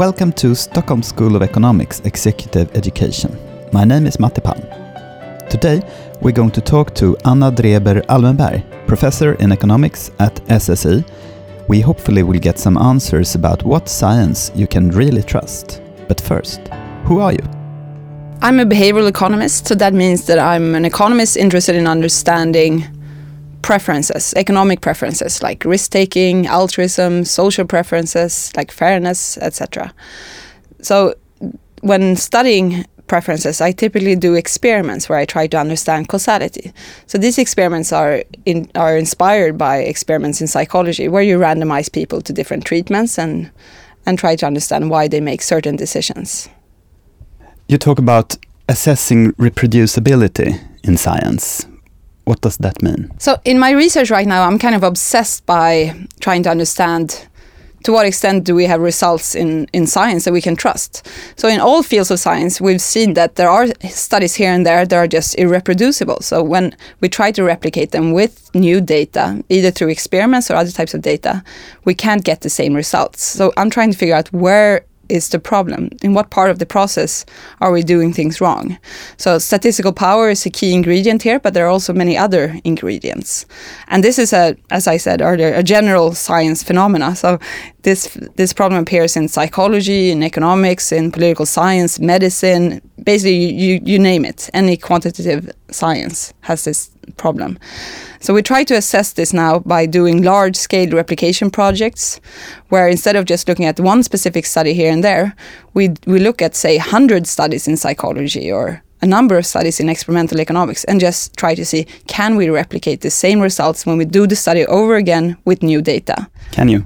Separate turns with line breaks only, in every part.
Welcome to Stockholm School of Economics Executive Education. My name is Matti Palm. Today, we're going to talk to Anna Dreber Almenberg, professor in economics at SSE. We hopefully will get some answers about what science you can really trust. But first, who are you?
I'm a behavioral economist, so that means that I'm an economist interested in understanding preferences, economic preferences like risk taking, altruism, social preferences like fairness, etc. So when studying preferences, I typically do experiments where I try to understand causality. So these experiments are in, are inspired by experiments in psychology where you randomize people to different treatments and and try to understand why they make certain decisions.
You talk about assessing reproducibility in science. What does that mean?
So, in my research right now, I'm kind of obsessed by trying to understand to what extent do we have results in, in science that we can trust? So, in all fields of science, we've seen that there are studies here and there that are just irreproducible. So, when we try to replicate them with new data, either through experiments or other types of data, we can't get the same results. So, I'm trying to figure out where is the problem? In what part of the process are we doing things wrong? So statistical power is a key ingredient here, but there are also many other ingredients. And this is a, as I said earlier, a general science phenomena. So this this problem appears in psychology, in economics, in political science, medicine, basically you, you name it. Any quantitative science has this problem. So we try to assess this now by doing large scale replication projects where instead of just looking at one specific study here and there, we, we look at, say, 100 studies in psychology or a number of studies in experimental economics and just try to see can we replicate the same results when we do the study over again with new data.
Can you?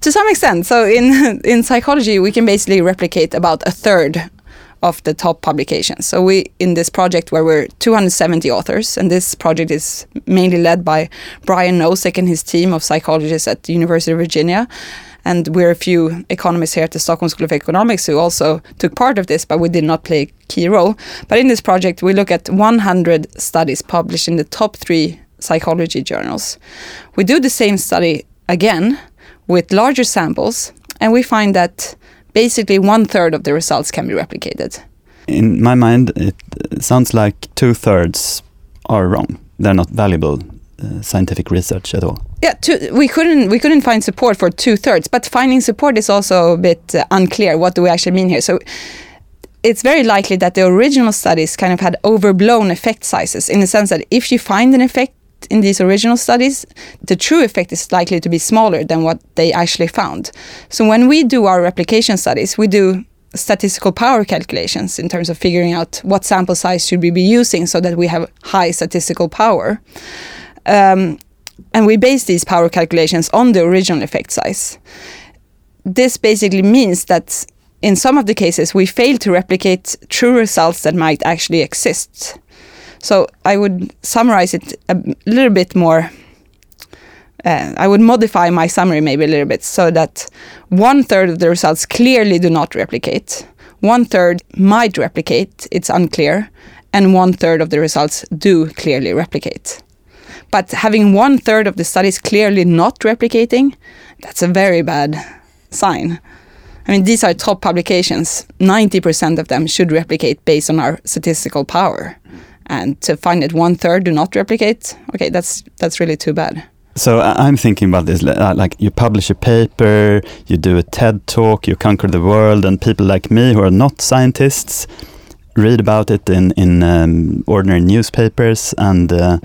To some extent. So in in psychology, we can basically replicate about a third of the top publications. So we in this project where we're 270 authors, and this project is mainly led by Brian Nosek and his team of psychologists at the University of Virginia. And we're a few economists here at the Stockholm School of Economics who also took part of this, but we did not play a key role. But in this project, we look at 100 studies published in the top three psychology journals. We do the same study again with larger samples, and we find that basically one third of the results can be replicated.
In my mind, it sounds like two thirds are wrong. They're not valuable uh, scientific research at all.
Yeah, two, we couldn't we couldn't find support for two thirds, but finding support is also a bit uh, unclear. What do we actually mean here? So it's very likely that the original studies kind of had overblown effect sizes in the sense that if you find an effect in these original studies, the true effect is likely to be smaller than what they actually found. So when we do our replication studies, we do statistical power calculations in terms of figuring out what sample size should we be using so that we have high statistical power. Um, and we base these power calculations on the original effect size. This basically means that in some of the cases we fail to replicate true results that might actually exist. So I would summarize it a little bit more. Uh, I would modify my summary maybe a little bit so that one third of the results clearly do not replicate, one third might replicate, it's unclear, and one third of the results do clearly replicate. But having one third of the studies clearly not replicating, that's a very bad sign. I mean, these are top publications. 90% of them should replicate based on our statistical power and to find that one third do not replicate, okay, that's that's really too bad.
So I'm thinking about this, uh, like you publish a paper, you do a TED talk, you conquer the world, and people like me who are not scientists read about it in in um, ordinary newspapers. And uh,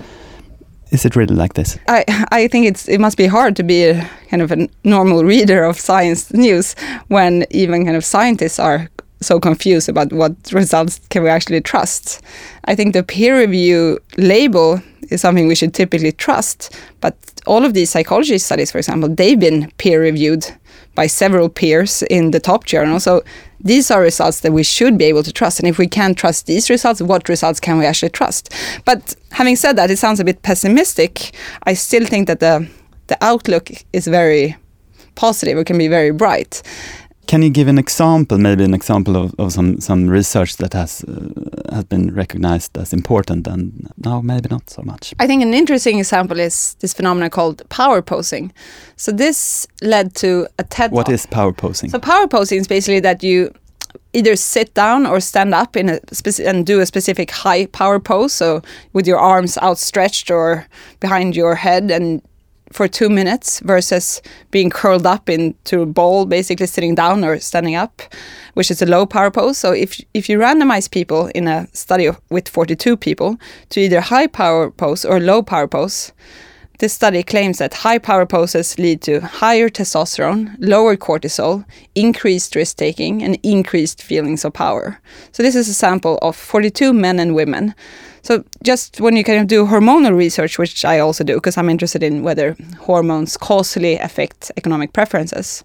is it really like this?
I I think it's it must be hard to be a kind of a normal reader of science news when even kind of scientists are so confused about what results can we actually trust. I think the peer review label is something we should typically trust, but all of these psychology studies, for example, they've been peer reviewed by several peers in the top journal. So these are results that we should be able to trust. And if we can't trust these results, what results can we actually trust? But having said that, it sounds a bit pessimistic. I still think that the the outlook is very positive. It can be very bright
Can you give an example, maybe an example of, of some, some research that has uh, has been recognized as important and now maybe not so much?
I think an interesting example is this phenomenon called power posing. So this led to a TED
What
talk.
is power posing?
So power posing is basically that you either sit down or stand up in a speci- and do a specific high power pose. So with your arms outstretched or behind your head and for two minutes versus being curled up into a ball, basically sitting down or standing up, which is a low power pose. So if if you randomize people in a study with 42 people to either high power pose or low power pose, this study claims that high power poses lead to higher testosterone, lower cortisol, increased risk taking, and increased feelings of power. So, this is a sample of 42 men and women. So, just when you kind of do hormonal research, which I also do because I'm interested in whether hormones causally affect economic preferences,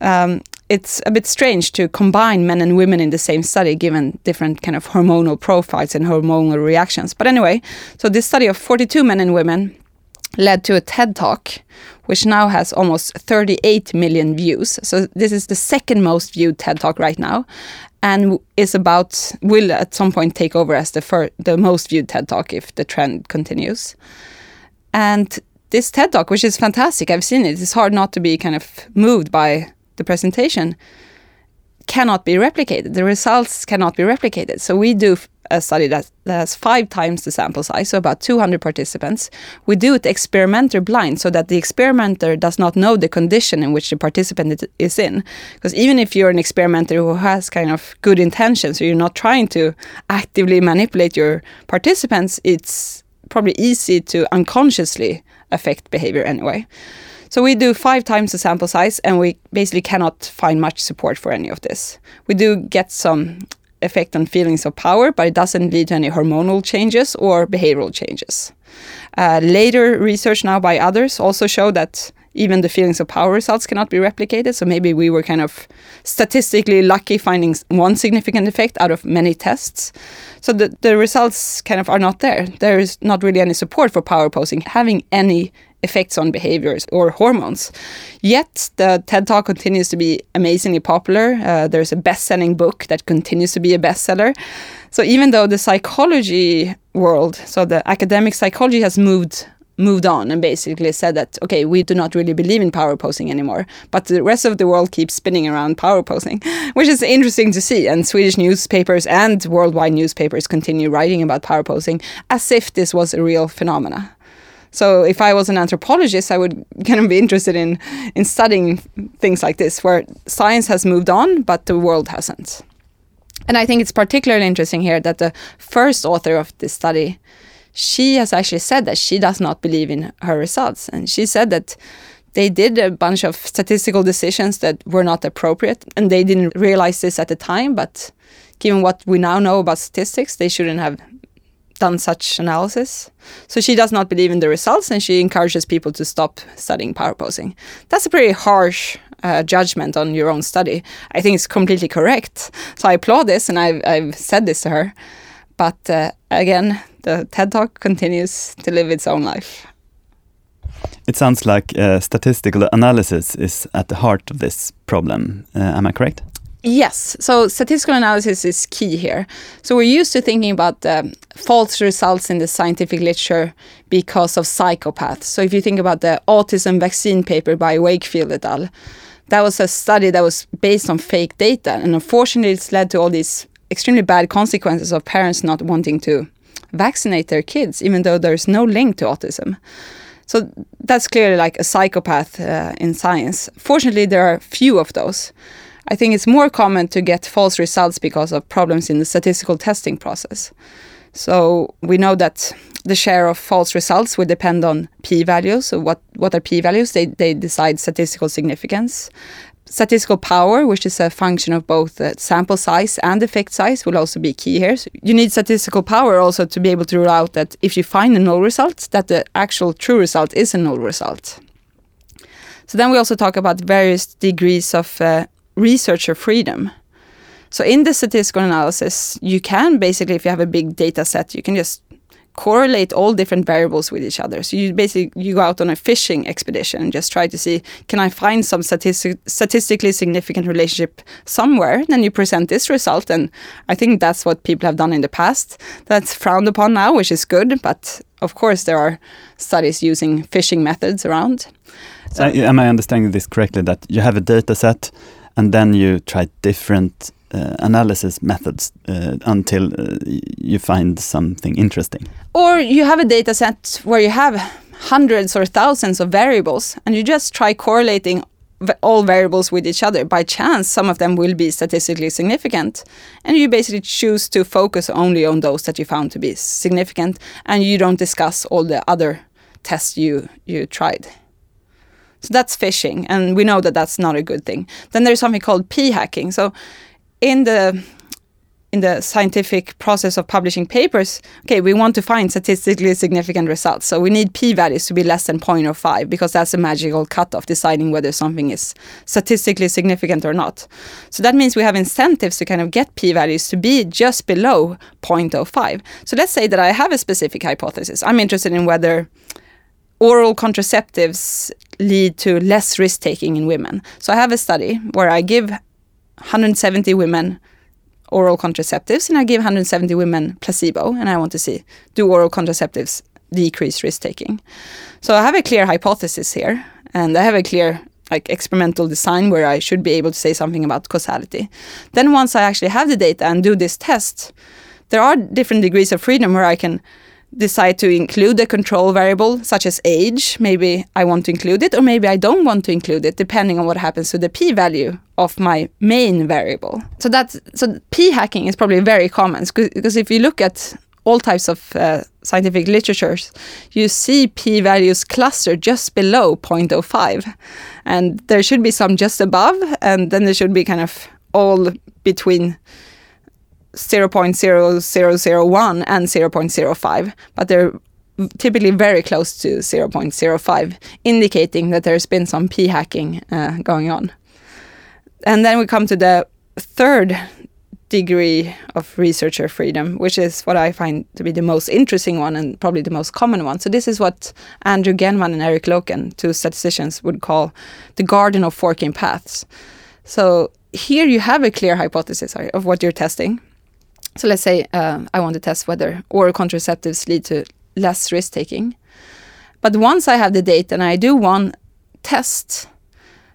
um, it's a bit strange to combine men and women in the same study given different kind of hormonal profiles and hormonal reactions. But anyway, so this study of 42 men and women led to a TED Talk, which now has almost 38 million views. So this is the second most viewed TED Talk right now, and is about will at some point take over as the fir- the most viewed TED Talk if the trend continues. And this TED Talk, which is fantastic, I've seen it. It's hard not to be kind of moved by the presentation. Cannot be replicated. The results cannot be replicated. So we do a study that, that has five times the sample size, so about 200 participants. We do it experimenter blind so that the experimenter does not know the condition in which the participant is in. Because even if you're an experimenter who has kind of good intentions, so you're not trying to actively manipulate your participants, it's probably easy to unconsciously affect behavior anyway. So we do five times the sample size, and we basically cannot find much support for any of this. We do get some effect on feelings of power, but it doesn't lead to any hormonal changes or behavioral changes. Uh, later research now by others also show that even the feelings of power results cannot be replicated. So maybe we were kind of statistically lucky finding one significant effect out of many tests. So the, the results kind of are not there. There is not really any support for power posing having any effects on behaviors or hormones. Yet the TED Talk continues to be amazingly popular. Uh, there's a best-selling book that continues to be a bestseller. So even though the psychology world, so the academic psychology has moved moved on and basically said that okay we do not really believe in power posing anymore but the rest of the world keeps spinning around power posing which is interesting to see and swedish newspapers and worldwide newspapers continue writing about power posing as if this was a real phenomena so if I was an anthropologist, I would kind of be interested in in studying things like this, where science has moved on, but the world hasn't. And I think it's particularly interesting here that the first author of this study, she has actually said that she does not believe in her results, and she said that they did a bunch of statistical decisions that were not appropriate, and they didn't realize this at the time. But given what we now know about statistics, they shouldn't have done such analysis. So she does not believe in the results and she encourages people to stop studying power posing. That's a pretty harsh uh, judgment on your own study. I think it's completely correct. So I applaud this and I've, I've said this to her. But uh, again, the TED Talk continues to live its own life.
It sounds like uh, statistical analysis is at the heart of this problem. Uh, am I correct?
Yes, so statistical analysis is key here. So we're used to thinking about um, false results in the scientific literature because of psychopaths. So if you think about the autism vaccine paper by Wakefield et al., that was a study that was based on fake data, and unfortunately, it's led to all these extremely bad consequences of parents not wanting to vaccinate their kids, even though there's no link to autism. So that's clearly like a psychopath uh, in science. Fortunately, there are few of those. I think it's more common to get false results because of problems in the statistical testing process. So we know that the share of false results will depend on p-values. So what, what are p-values? They, they decide statistical significance. Statistical power, which is a function of both the sample size and effect size, will also be key here. So you need statistical power also to be able to rule out that if you find a null result, that the actual true result is a null result. So then we also talk about various degrees of uh, researcher freedom. So in the statistical analysis, you can basically, if you have a big data set, you can just correlate all different variables with each other. So you basically you go out on a fishing expedition and just try to see can I find some statistic, statistically significant relationship somewhere. Then you present this result, and I think that's what people have done in the past. That's frowned upon now, which is good, but of course there are studies using fishing methods around.
So, am I understanding this correctly? That you have a data set, and then you try different uh, analysis methods uh, until uh, you find something interesting.
Or you have a data set where you have hundreds or thousands of variables and you just try correlating all variables with each other. By chance, some of them will be statistically significant. And you basically choose to focus only on those that you found to be significant and you don't discuss all the other tests you, you tried. So that's fishing, and we know that that's not a good thing. Then there's something called p hacking. So in the in the scientific process of publishing papers, okay, we want to find statistically significant results. So we need p-values to be less than 0.05 because that's a magical cutoff deciding whether something is statistically significant or not. So that means we have incentives to kind of get p-values to be just below 0.05. So let's say that I have a specific hypothesis. I'm interested in whether oral contraceptives lead to less risk taking in women. So I have a study where I give 170 women oral contraceptives and I give 170 women placebo and I want to see do oral contraceptives decrease risk taking. So I have a clear hypothesis here and I have a clear like experimental design where I should be able to say something about causality. Then once I actually have the data and do this test, there are different degrees of freedom where I can decide to include a control variable such as age, maybe I want to include it, or maybe I don't want to include it, depending on what happens to the p-value of my main variable. So that's so p-hacking is probably very common because if you look at all types of uh, scientific literatures, you see p-values cluster just below 0.05, and there should be some just above, and then there should be kind of all between 0.0001 and 0.05, but they're typically very close to 0.05, indicating that there's been some p hacking uh, going on. And then we come to the third degree of researcher freedom, which is what I find to be the most interesting one and probably the most common one. So this is what Andrew Gelman and Eric Loken, two statisticians, would call the garden of forking paths. So here you have a clear hypothesis of what you're testing. So let's say uh, I want to test whether oral contraceptives lead to less risk taking. But once I have the data and I do one test,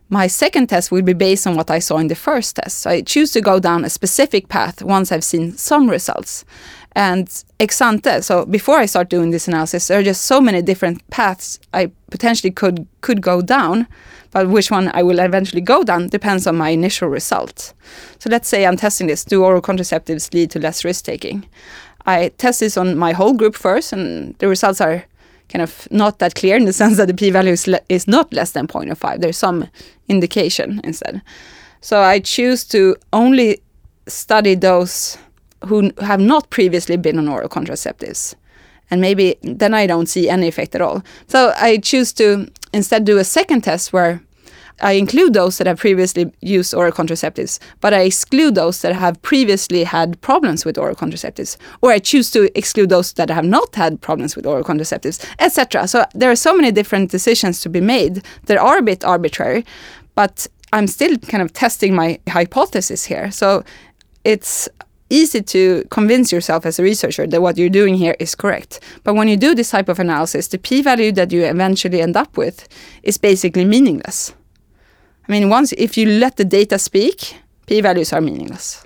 my second test will be based on what I saw in the first test. So I choose to go down a specific path once I've seen some results. And ex ante, so before I start doing this analysis, there are just so many different paths I potentially could could go down but which one I will eventually go down depends on my initial result. So let's say I'm testing this do oral contraceptives lead to less risk taking? I test this on my whole group first, and the results are kind of not that clear in the sense that the p value is, is not less than 0.05. There's some indication instead. So I choose to only study those who have not previously been on oral contraceptives. And maybe then I don't see any effect at all. So I choose to instead do a second test where I include those that have previously used oral contraceptives, but I exclude those that have previously had problems with oral contraceptives, or I choose to exclude those that have not had problems with oral contraceptives, etc. So there are so many different decisions to be made that are a bit arbitrary, but I'm still kind of testing my hypothesis here. So it's easy to convince yourself as a researcher that what you're doing here is correct. But when you do this type of analysis, the p value that you eventually end up with is basically meaningless. I mean, once if you let the data speak, p values are meaningless.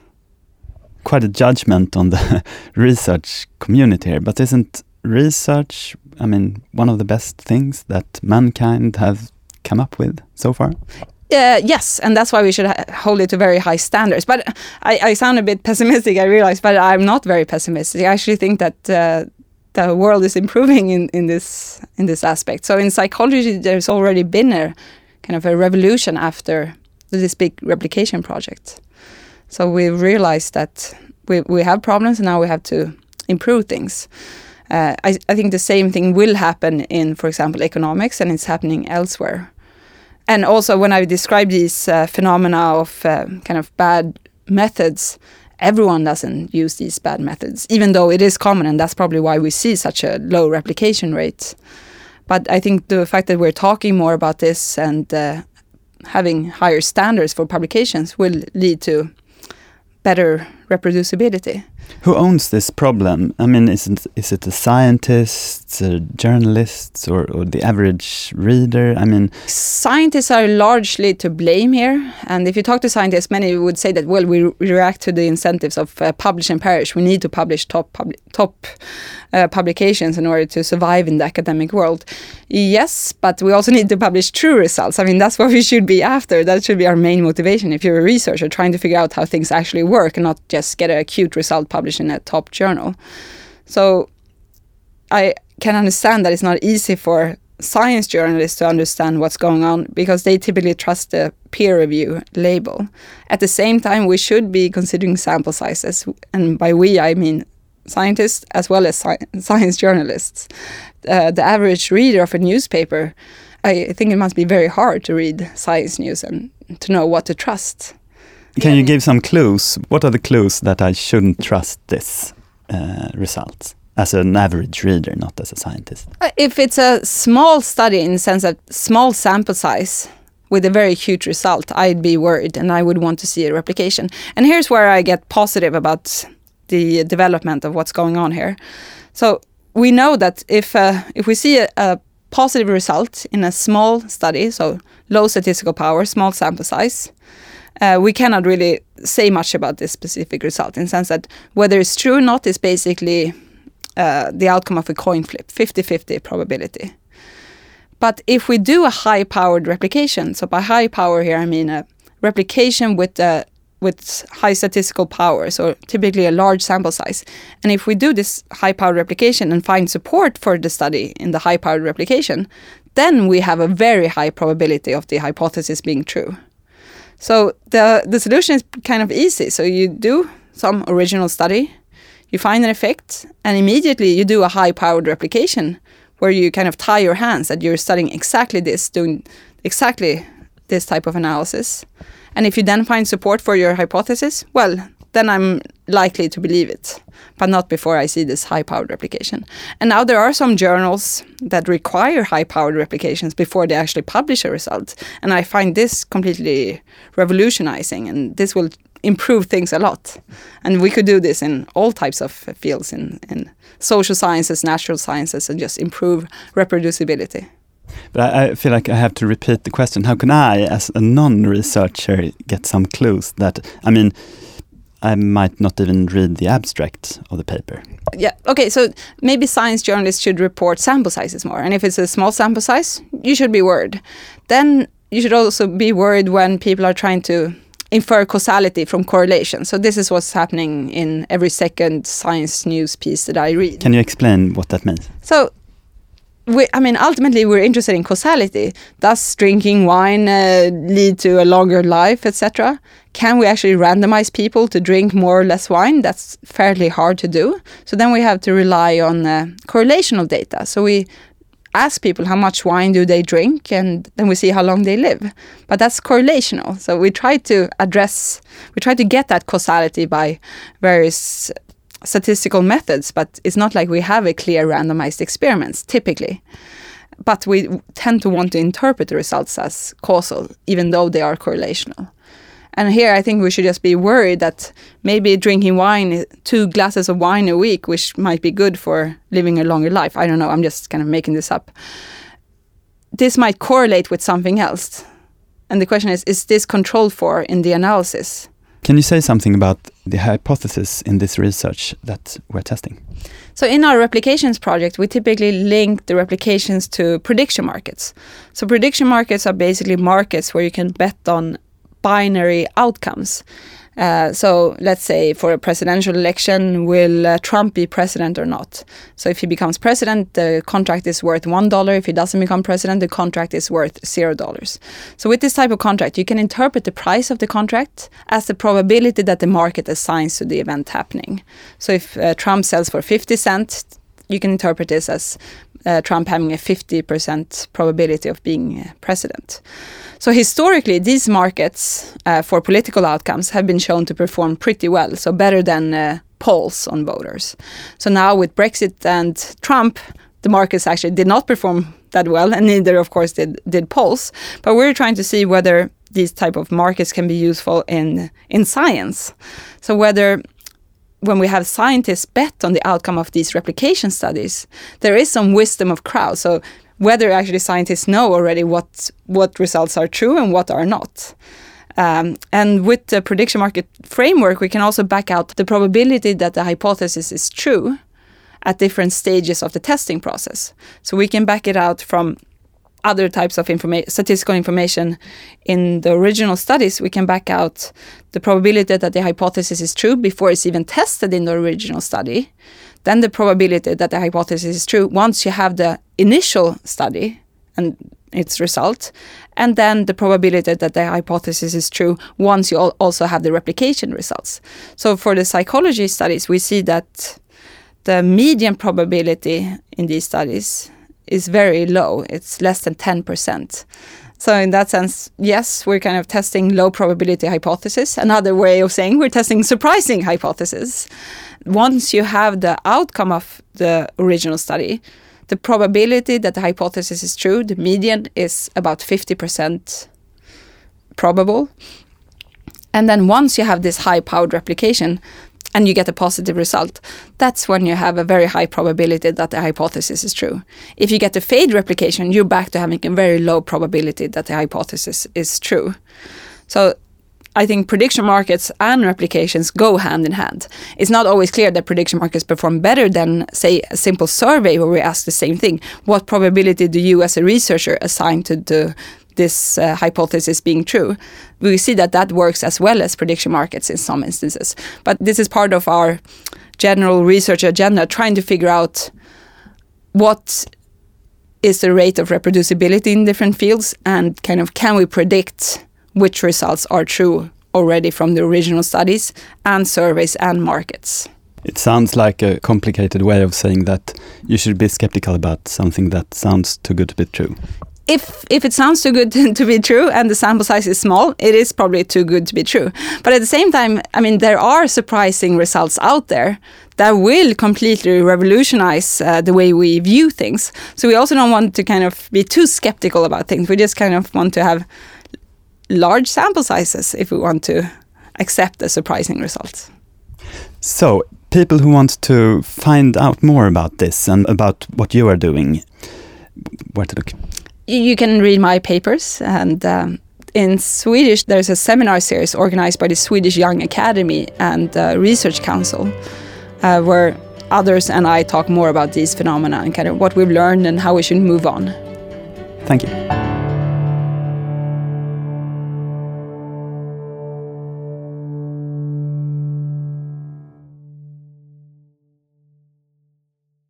Quite a judgment on the research community here, but isn't research, I mean, one of the best things that mankind have come up with so far?
Uh, yes, and that's why we should hold it to very high standards. But I, I, sound a bit pessimistic, I realize, but I'm not very pessimistic. I actually think that uh, the world is improving in, in this in this aspect. So in psychology, there's already been a kind of a revolution after this big replication project. So we realized that we we have problems, and now we have to improve things. Uh, I, I think the same thing will happen in, for example, economics, and it's happening elsewhere and also when I describe these uh, phenomena of uh, kind of bad methods everyone doesn't use these bad methods, even though it is common, and that's probably why we see such a low replication rate. But I think the fact that we're talking more about this and uh, having higher standards for publications will lead to better reproducibility.
Who owns this problem? I mean, is it, is it the scientists, the journalists, or, or the average reader? I mean,
scientists are largely to blame here. And if you talk to scientists, many would say that, well, we react to the incentives of uh, publish and perish. We need to publish top, pub top uh, publications in order to survive in the academic world. Yes, but we also need to publish true results. I mean, that's what we should be after. That should be our main motivation. If you're a researcher trying to figure out how things actually work and not just get a cute result published in a top journal. So I can understand that it's not easy for science journalists to understand what's going on because they typically trust the peer review label. At the same time, we should be considering sample sizes, and by we I mean scientists as well as sci science journalists. Uh, the average reader of a newspaper, I think it must be very hard to read science news and to know what to trust.
Can you give some clues? What are the clues that I shouldn't trust this uh, result? As an average reader, not as a scientist.
Uh, if it's a small study in the sense that small sample size with a very huge result, I'd be worried and I would want to see a replication. And here's where I get positive about the development of what's going on here. So we know that if uh, if we see a, a positive result in a small study, so low statistical power, small sample size, uh, we cannot really say much about this specific result in the sense that whether it's true or not is basically uh, the outcome of a coin flip, 50-50 probability. But if we do a high-powered replication, so by high power here I mean a replication with a with high statistical power, so typically a large sample size. And if we do this high powered replication and find support for the study in the high powered replication, then we have a very high probability of the hypothesis being true. So the the solution is kind of easy. So you do some original study, you find an effect, and immediately you do a high-powered replication where you kind of tie your hands that you're studying exactly this, doing exactly this type of analysis. And if you then find support for your hypothesis, well, then I'm likely to believe it, but not before I see this high powered replication. And now there are some journals that require high powered replications before they actually publish a result. And I find this completely revolutionizing, and this will improve things a lot. And we could do this in all types of fields in, in social sciences, natural sciences, and just improve reproducibility.
But I, I, feel like I have to repeat the question. How can I, as a non-researcher, get some clues that, I mean, I might not even read the abstract of the paper.
Yeah, okay, so maybe science journalists should report sample sizes more. And if it's a small sample size, you should be worried. Then you should also be worried when people are trying to infer causality from correlation. So this is what's happening in every second science news piece that I read.
Can you explain what that means?
So we, I mean, ultimately, we're interested in causality. Does drinking wine uh, lead to a longer life, etc.? Can we actually randomize people to drink more or less wine? That's fairly hard to do. So then we have to rely on uh, correlational data. So we ask people how much wine do they drink, and then we see how long they live. But that's correlational. So we try to address, we try to get that causality by various statistical methods, but it's not like we have a clear randomized experiments typically. But we tend to want to interpret the results as causal, even though they are correlational. And here I think we should just be worried that maybe drinking wine, two glasses of wine a week, which might be good for living a longer life. I don't know, I'm just kind of making this up. This might correlate with something else. And the question is is this controlled for in the analysis?
Can you say something about the hypothesis in this research that we're testing?
So in our replications project, we typically link the replications to prediction markets. So prediction markets are basically markets where you can bet on binary outcomes. Uh, so let's say for a presidential election, will uh, Trump be president or not? So if he becomes president, the contract is worth one dollar. If he doesn't become president, the contract is worth zero dollars. So with this type of contract, you can interpret the price of the contract as the probability that the market assigns to the event happening. So if uh, Trump sells for 50 cents, you can interpret this as uh, Trump having a 50% probability of being uh, president. So historically, these markets uh, for political outcomes have been shown to perform pretty well, so better than uh, polls on voters. So now with Brexit and Trump, the markets actually did not perform that well, and neither, of course, did did polls. But we're trying to see whether these type of markets can be useful in in science. So whether when we have scientists bet on the outcome of these replication studies, there is some wisdom of crowds. So whether actually scientists know already what what results are true and what are not. Um, and with the prediction market framework, we can also back out the probability that the hypothesis is true at different stages of the testing process. So we can back it out from other types of informa- statistical information in the original studies, we can back out the probability that the hypothesis is true before it's even tested in the original study. Then the probability that the hypothesis is true once you have the initial study and its result, and then the probability that the hypothesis is true once you also have the replication results. So for the psychology studies, we see that the median probability in these studies is very low. It's less than 10%. So in that sense, yes, we're kind of testing low probability hypothesis. Another way of saying we're testing surprising hypothesis. Once you have the outcome of the original study, the probability that the hypothesis is true, the median is about 50% probable. And then once you have this high powered replication, and you get a positive result, that's when you have a very high probability that the hypothesis is true. If you get a fade replication, you're back to having a very low probability that the hypothesis is true. So I think prediction markets and replications go hand in hand. It's not always clear that prediction markets perform better than, say, a simple survey where we ask the same thing. What probability do you, as a researcher, assign to the this uh, hypothesis being true. We see that that works as well as prediction markets in some instances. But this is part of our general research agenda, trying to figure out what is the rate of reproducibility in different fields and kind of can we predict which results are true already from the original studies and surveys and markets.
It sounds like a complicated way of saying that you should be skeptical about something that sounds too good to be true
if if it sounds too good to be true and the sample size is small, it is probably too good to be true. But at the same time, I mean, there are surprising results out there that will completely revolutionize uh, the way we view things. So we also don't want to kind of be too skeptical about things. We just kind of want to have large sample sizes if we want to accept the surprising results.
So people who want to find out more about this and about what you are doing, where to look?
You can read my papers and um, in Swedish there's a seminar series organized by the Swedish Young Academy and uh, Research Council uh, where others and I talk more about these phenomena and kind of what we've learned and how we should move on.
Thank you.